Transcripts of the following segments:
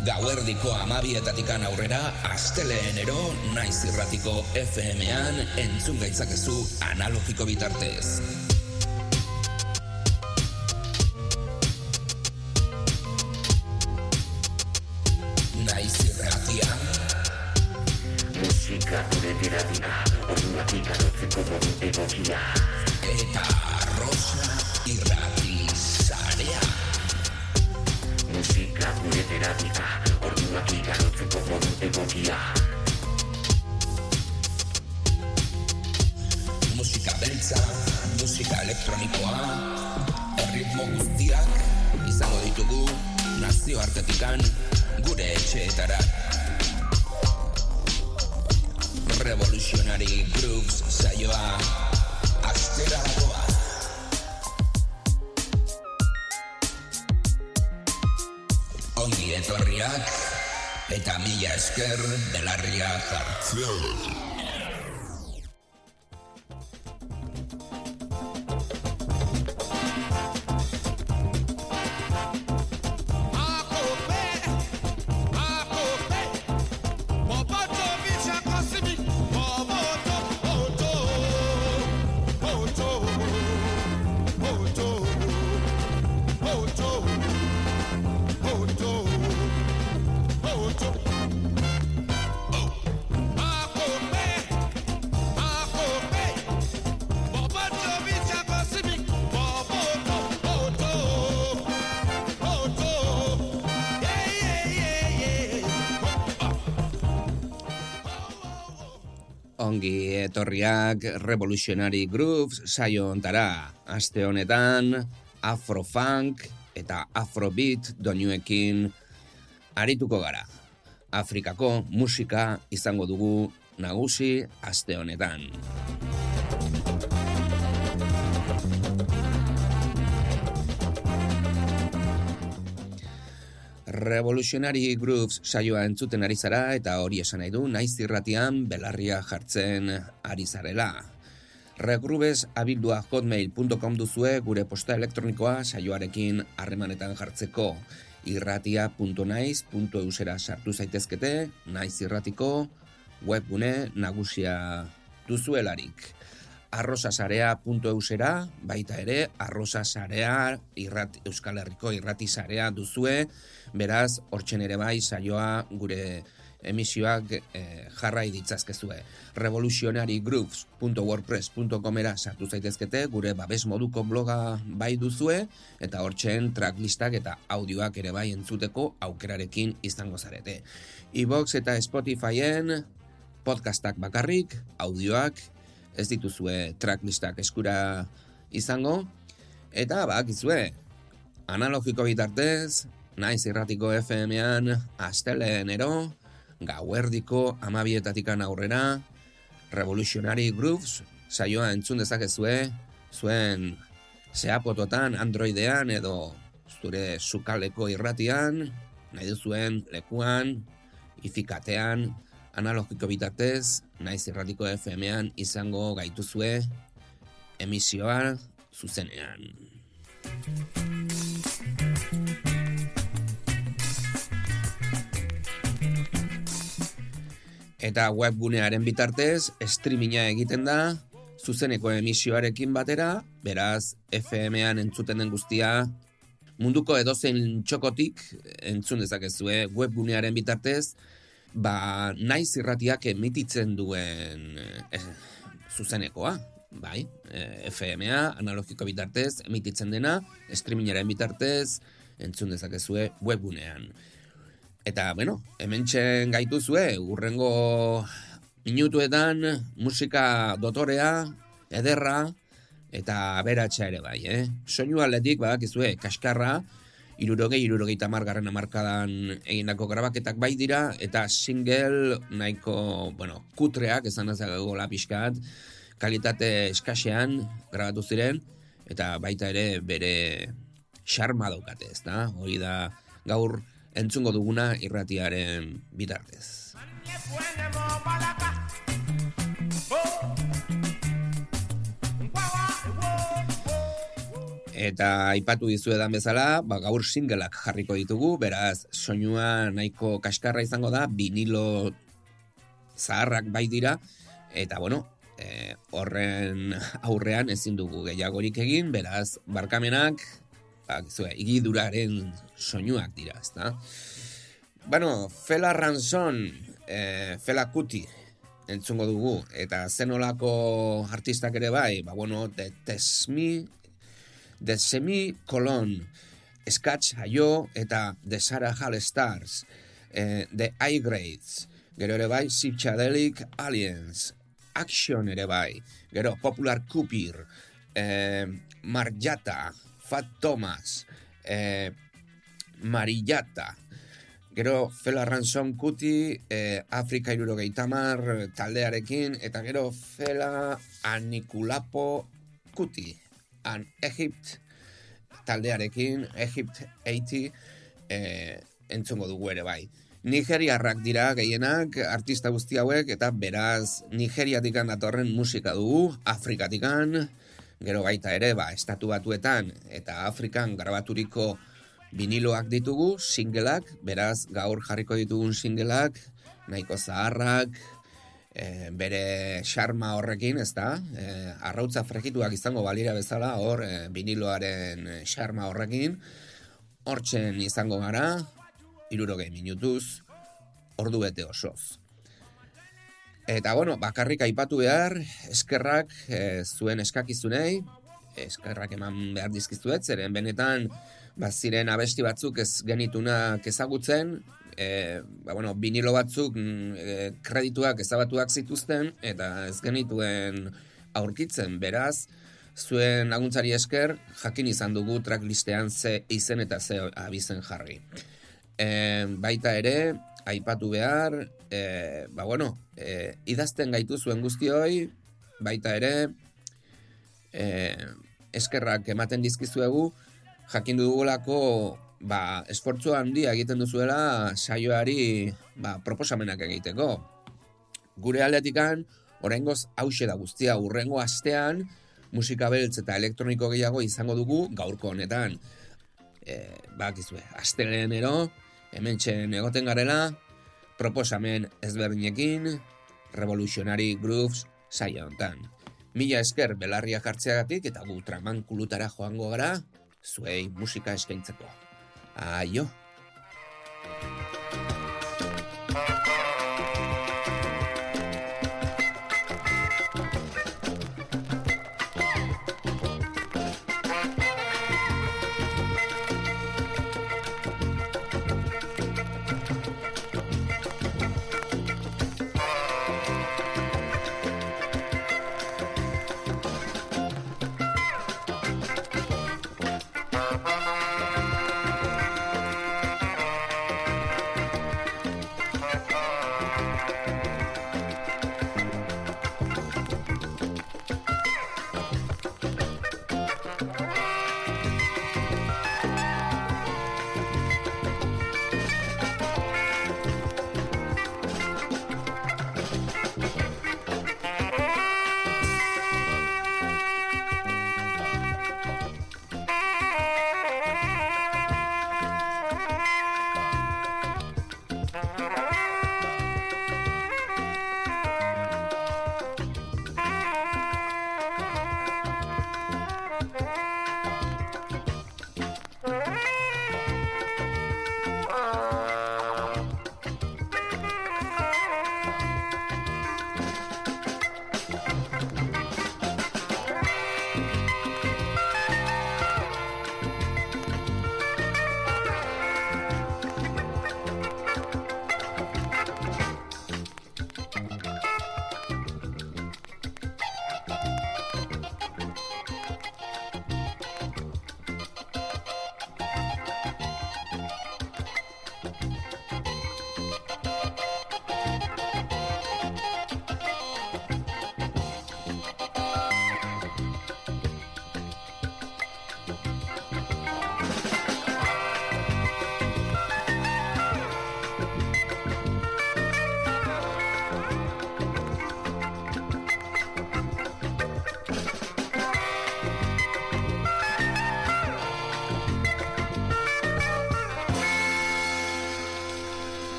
Gauerdiko amabietatikan aurrera, asteleenero naiz irratiko FM-an entzun gaitzakezu analogiko bitartez. Naiz irratia. Musika gure terapia, orduak ikarotzeko modu egokia. Eta Rosa irrati Gure terapia, orduak ikarotzeko modu egokia. Musika beltza, musika elektronikoa, erritmo guztiak izango ditugu nazioartetikan gure etxeetara. Revolutionary Grooves saioa astera dagoa. Ongi etorriak eta mila esker belarria jartzen. Ongi etorriak Revolutionary Grooves saio ontara. Aste honetan Afrofunk eta Afrobeat doinuekin arituko gara. Afrikako musika izango dugu nagusi aste honetan. Revolutionary Grooves saioa entzuten ari zara eta hori esan nahi du naiz irratian belarria jartzen ari zarela. Regrubes abildua hotmail.com duzue gure posta elektronikoa saioarekin harremanetan jartzeko irratia.naiz.eusera sartu zaitezkete, naiz irratiko webgune nagusia duzuelarik arrosasarea.eusera, baita ere, arrosasarea irrat, Euskal Herriko irrati sarea duzue, beraz, hortxen ere bai, saioa gure emisioak eh, jarrai ditzazkezue. revolutionarygrooves.wordpress.comera sartu zaitezkete, gure babes moduko bloga bai duzue, eta hortxen tracklistak eta audioak ere bai entzuteko aukerarekin izango zarete. Ibox eta Spotifyen podcastak bakarrik, audioak ez dituzue tracklistak eskura izango, eta bakizue, analogiko bitartez, naiz irratiko FM-ean, asteleenero, gauerdiko amabietatikan aurrera, Revolutionary Grooves, saioa entzun dezakezue, zuen zeapototan, androidean, edo zure sukaleko irratian, nahi duzuen lekuan, ifikatean, analogiko bitartez, naiz irratiko FM-ean izango gaituzue emisioa zuzenean. Eta webgunearen bitartez, streaminga egiten da, zuzeneko emisioarekin batera, beraz, FM-ean entzuten den guztia, munduko edozein txokotik entzun dezakezue webgunearen bitartez, ba, naiz irratiak emititzen duen eh, zuzenekoa, bai, eh, FMA, analogiko bitartez, emititzen dena, streamingaren bitartez, entzun dezakezue webgunean. Eta, bueno, hemen txen gaituzue, urrengo minutuetan, musika dotorea, ederra, eta beratxa ere bai, eh? Soinu aldetik, badakizue, kaskarra, irurogei, irurogei tamargarren amarkadan egindako grabaketak bai dira, eta single nahiko, bueno, kutreak, esan azago lapiskat, kalitate eskasean grabatu ziren, eta baita ere bere xarma daukate, ez da? Hori da gaur entzungo duguna irratiaren bitartez. Eta aipatu dizuedan bezala, ba, gaur singleak jarriko ditugu, beraz, soinua nahiko kaskarra izango da, vinilo zaharrak bai dira, eta bueno, e, horren aurrean ezin dugu gehiagorik egin, beraz, barkamenak, ba, gizue, igiduraren soinuak dira, ezta? Bueno, Fela Ranson, e, Fela Kuti, entzungo dugu, eta zenolako artistak ere bai, ba, bueno, de Tesmi, de Semi Colon, Sketch Hayo, eta de Sarah Hall Stars, e, de I-Grades, gero ere bai, Psychedelic Aliens, Action ere bai, gero Popular Cupir, e, Marjata, Fat Thomas, e, Marillata, Gero Fela Ransom Kuti, eh, Afrika irurogeita mar taldearekin, eta gero Fela Anikulapo Kuti, an Egypt taldearekin, Egypt 80, eh, entzungo dugu ere bai. Nigeriarrak dira gehienak, artista guzti hauek, eta beraz Nigeriatikan datorren musika dugu, Afrikatikan, gero baita ere, ba, estatu batuetan, eta Afrikan grabaturiko viniloak ditugu, singleak, beraz gaur jarriko ditugun singleak, nahiko zaharrak, e, bere xarma horrekin, ez da? E, arrautza frekituak izango balira bezala, hor e, viniloaren xarma horrekin, hortzen izango gara, irurogei minutuz, ordu bete osoz. Eta bueno, bakarrik aipatu behar, eskerrak e, zuen eskakizunei, eskerrak eman behar dizkizuet, zeren benetan, ba, ziren abesti batzuk ez genitunak ezagutzen, e, ba, bueno, vinilo batzuk e, kredituak ezabatuak zituzten, eta ez genituen aurkitzen, beraz, zuen laguntzari esker, jakin izan dugu tracklistean ze izen eta ze abizen jarri. E, baita ere, aipatu behar, e, ba bueno, e, idazten gaitu zuen guztioi, baita ere, e, eskerrak ematen dizkizuegu, jakin dugulako ba, esfortzu handia egiten duzuela saioari ba, proposamenak egiteko. Gure aldetikan, oraingoz hause da guztia urrengo astean, musika beltz eta elektroniko gehiago izango dugu gaurko honetan. E, ba, gizue, astelenero, hemen txen egoten garela, proposamen ezberdinekin, Revolutionary Grooves saio honetan. Mila esker belarria jartzeagatik eta gu traman kulutara joango gara, zuei musika eskaintzeko. Aio!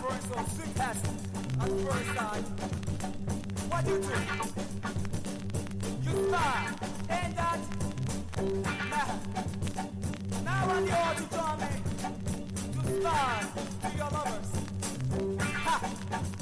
first or at first sight. What you do? You ain't that? Now I need all to tell. You smile to your lovers. Ha!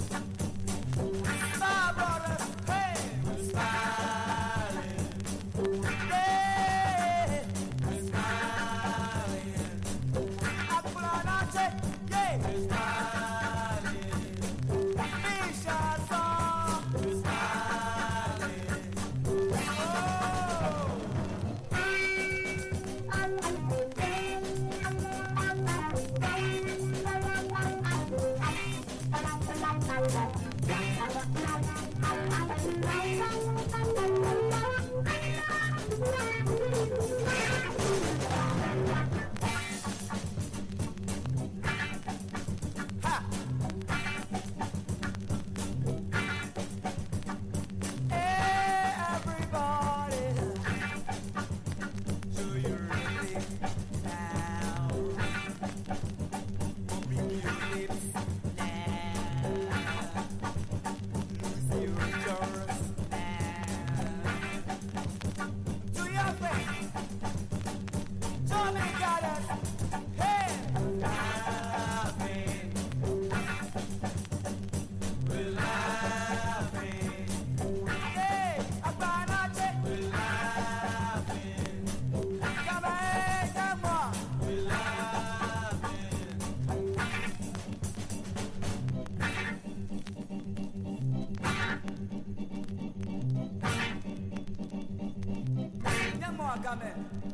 Amen.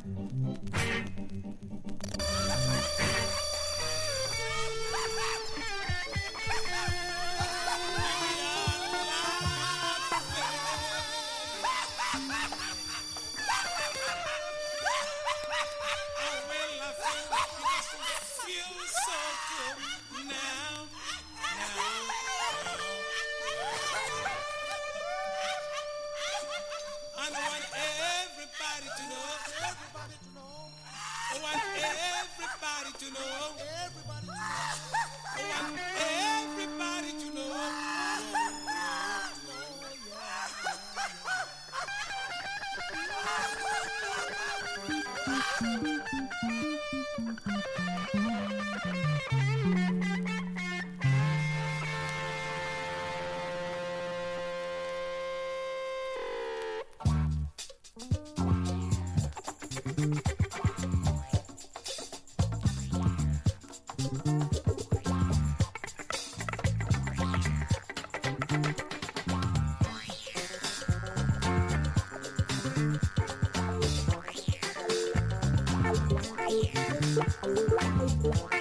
Adiós.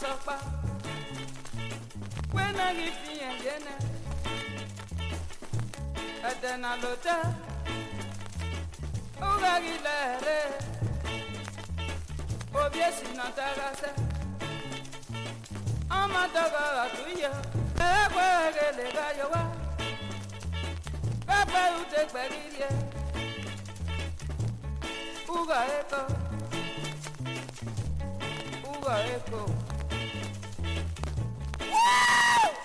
sọpa you. naghị tinye gịnị ede na lote ụgaghị lere obi esi na tarasị ọmadọgọrọ tuyo ekweghele gayowa pepe ute kperirie ụgọ eko ụgọ eko Uh!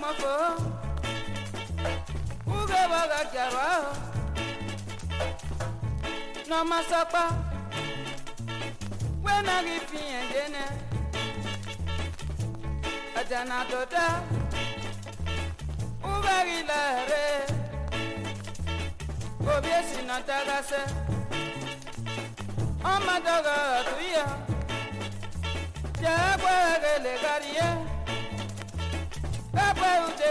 mafo ugabagatjarwa nomasakpa wenagi fiyenjene ajanatota ubagilare obiesinatagase omatoga tuya jagwagelegariye kapwe ute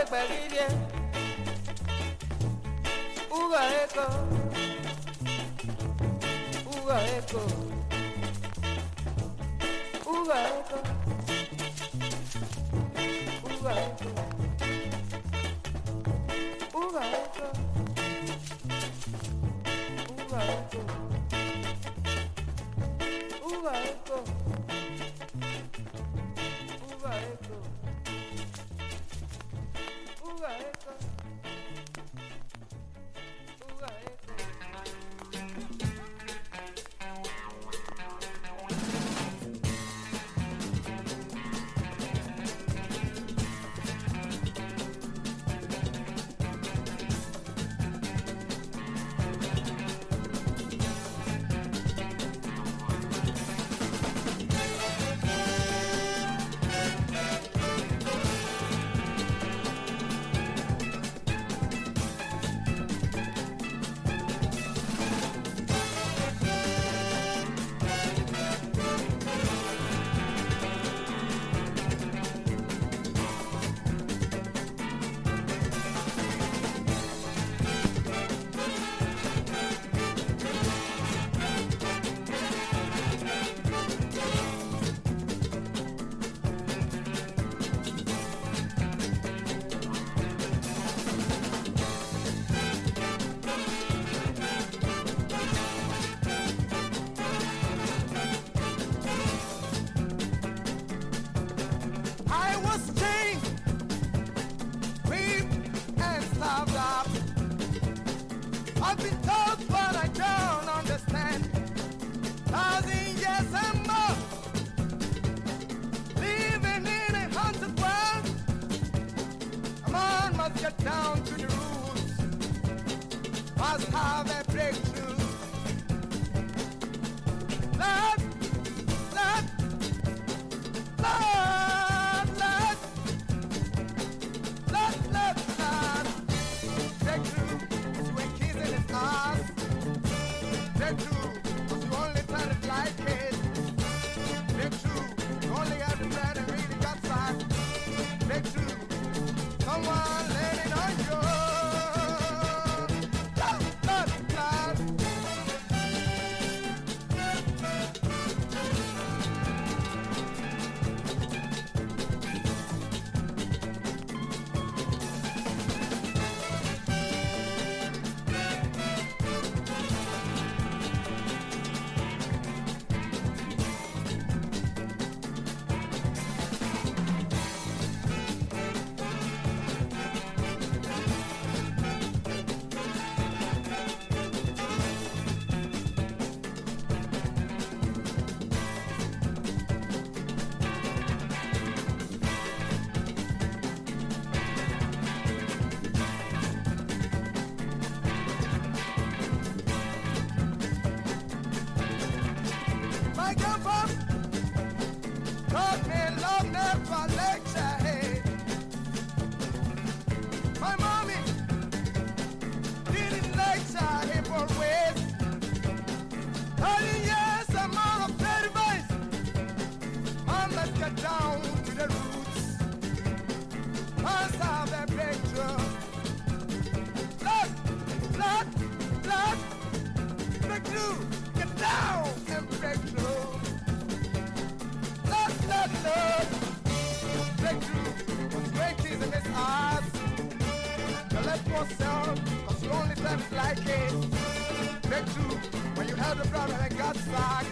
the brother that got stuck.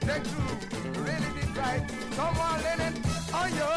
They do really be right. Come Someone leaning on your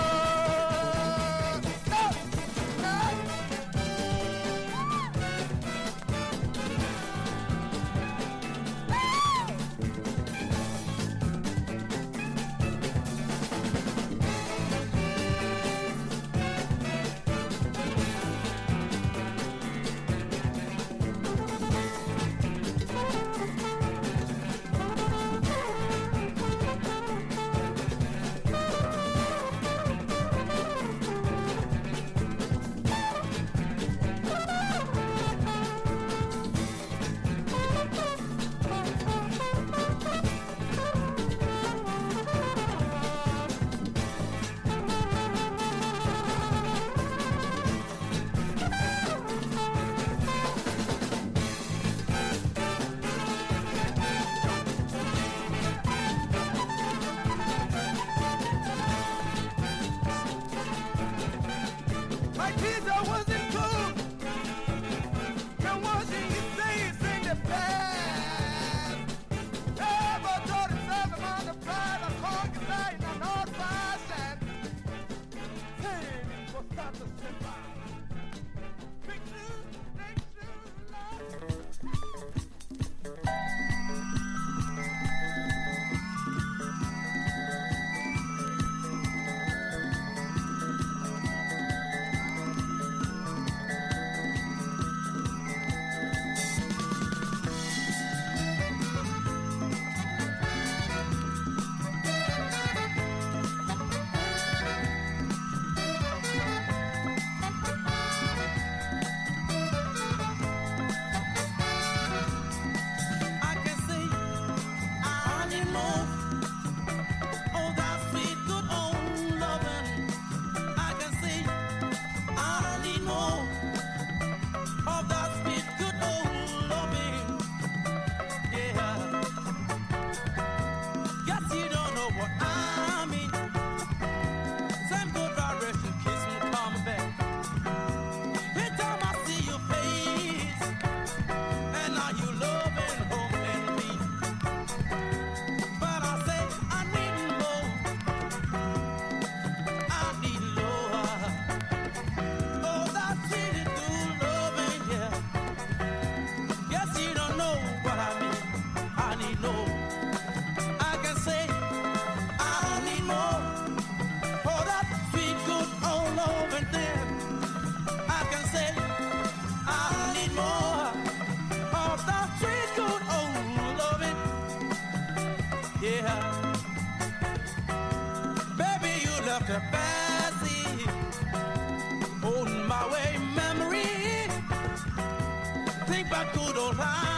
Arturo Ramos.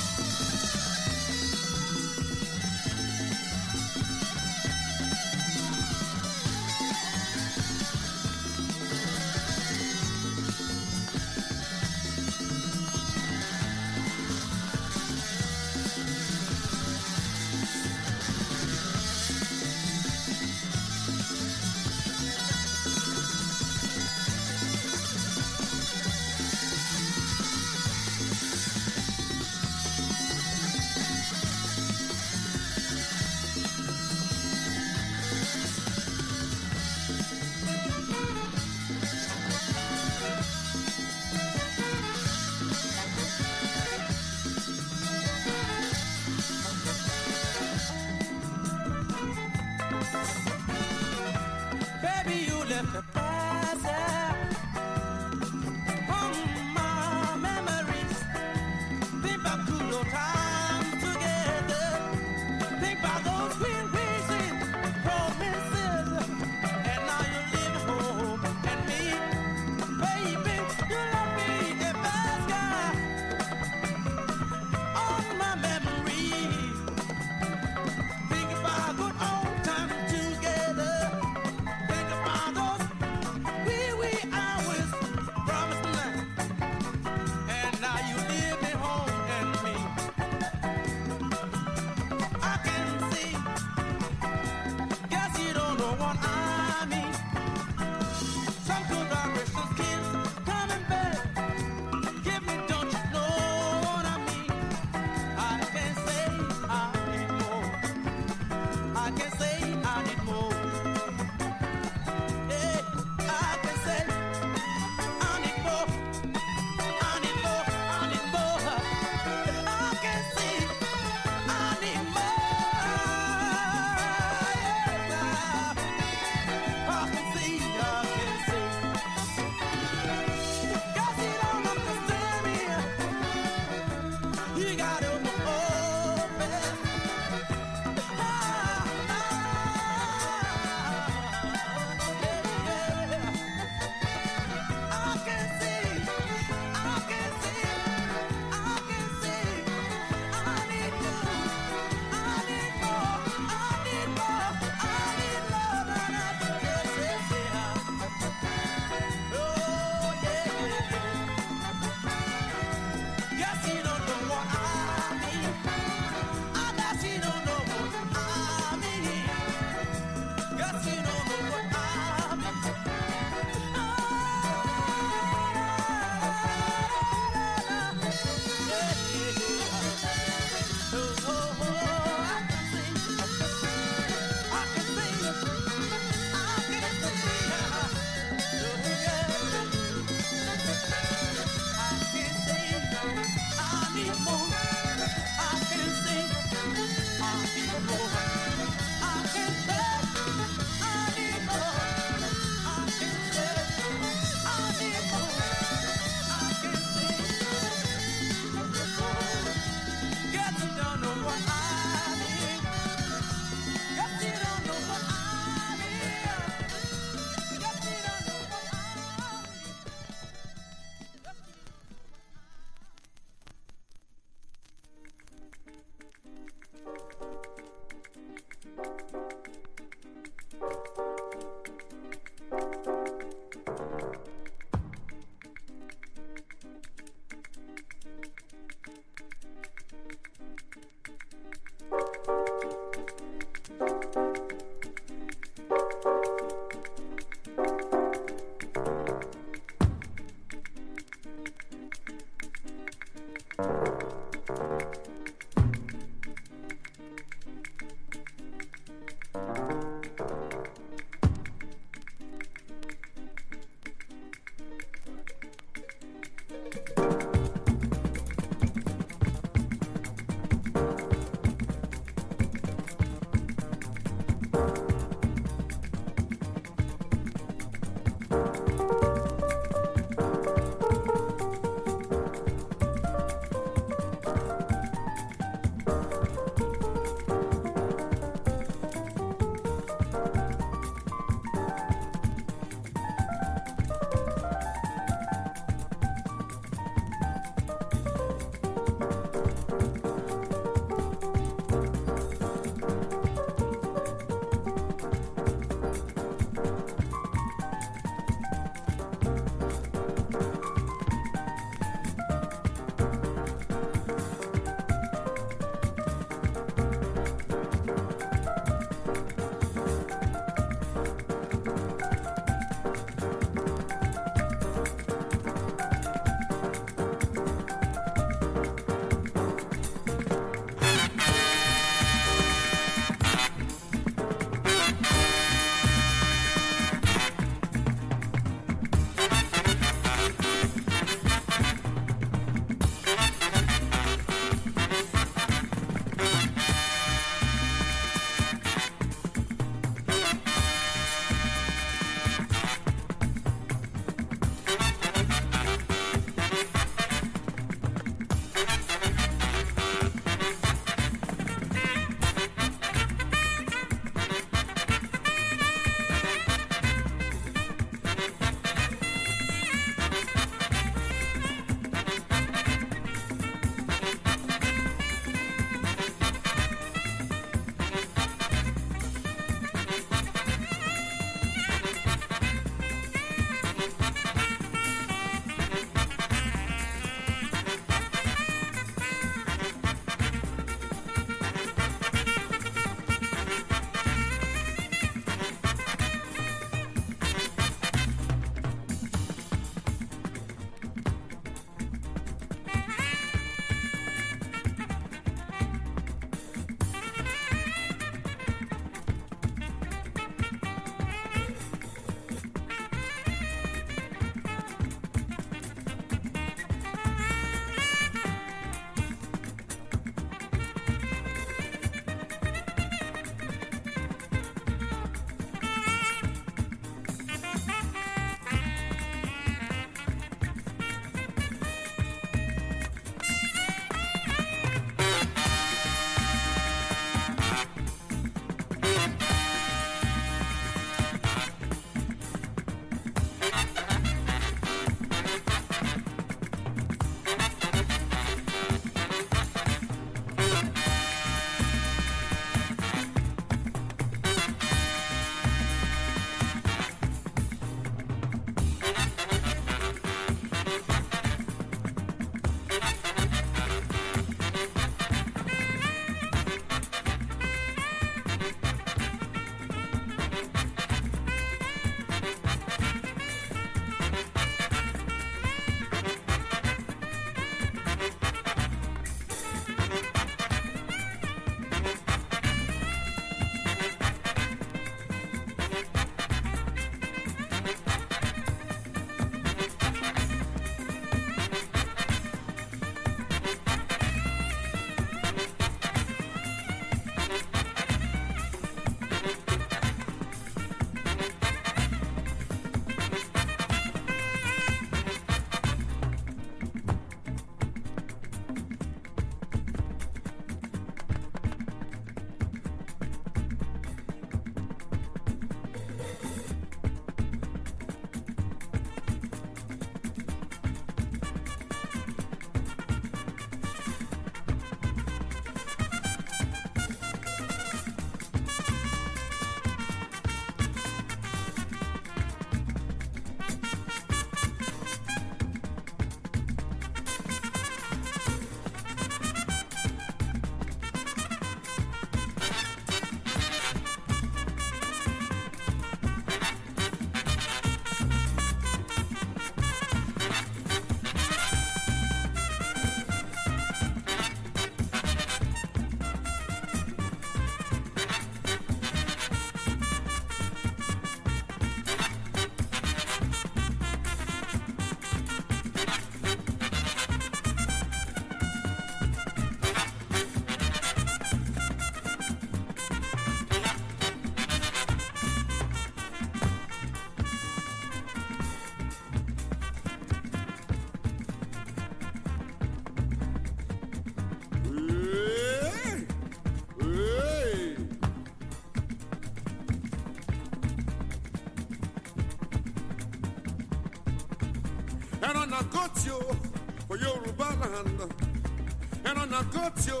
Got you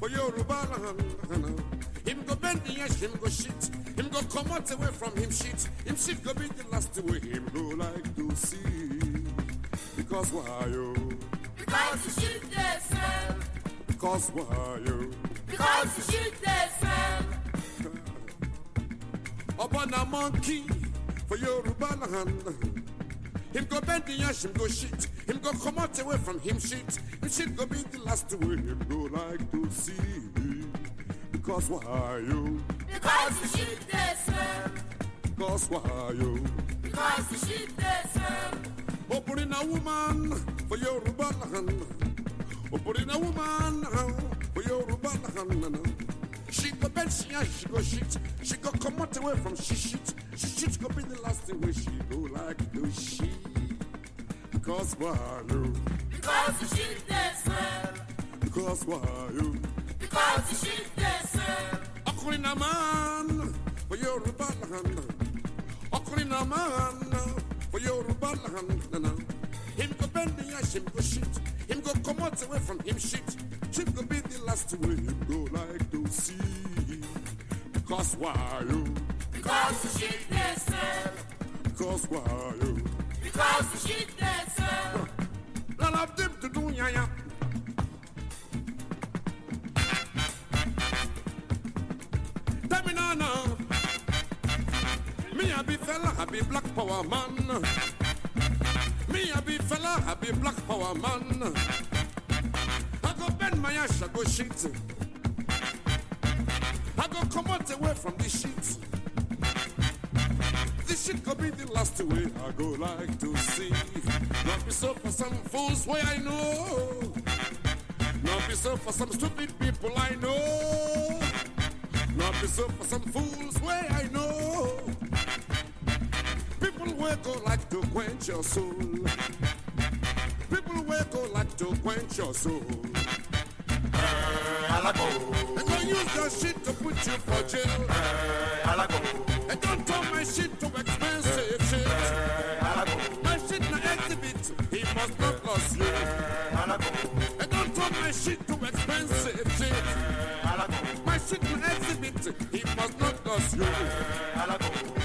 for Yoruba land. Him go bend the edge, him go shit. Him go come out away from him shit. Him shit go be the last way him go like to see. Because why you? Because you shoot the sun. Because why you? Because you shoot the sun. Upon a monkey for Yoruba land. Him go bend the ash, him go shit. Go come out away from him shit. Him shit go be the last way him go like to see. Because why you? Because you shoot the sun. Because why you? Because you shoot the sun. Opening a woman for Yoruba land. Opening a woman uh, for Yoruba land. Uh, she go bend, she ash, she go shit. She go come out away from she shit. She shit go be the last way she go like to she. Because why you? Because you shoot the sun. Because why you? Because you shoot the sun. Ọkùnrin náà man for land. Ọkùnrin náà man for Yorùbá land. Him go bend the ash, him go shit. Him go come out away from him shit. Shit go be the last way him go like to see. Because why you? Because you shoot the sun. Because why you? Because the sun. None of them to do ya ya. Tell me now, now. Me a be fella, I be black power man. Me a be fella, I be black power man. I go bend my ass, I go shit. I go come out away from this shit. Shit could be the last way I go like to see. Not be so for some fools way I know. Not be so for some stupid people I know. Not be so for some fools way I know. People will go like to quench your soul. People will go like to quench your soul. And don't use your shit to put you for jail. I And don't turn my shit to expensive My shit na exhibit, he must not lose you. And don't turn my shit to expensive shit. My shit na exhibit, he must not lose you.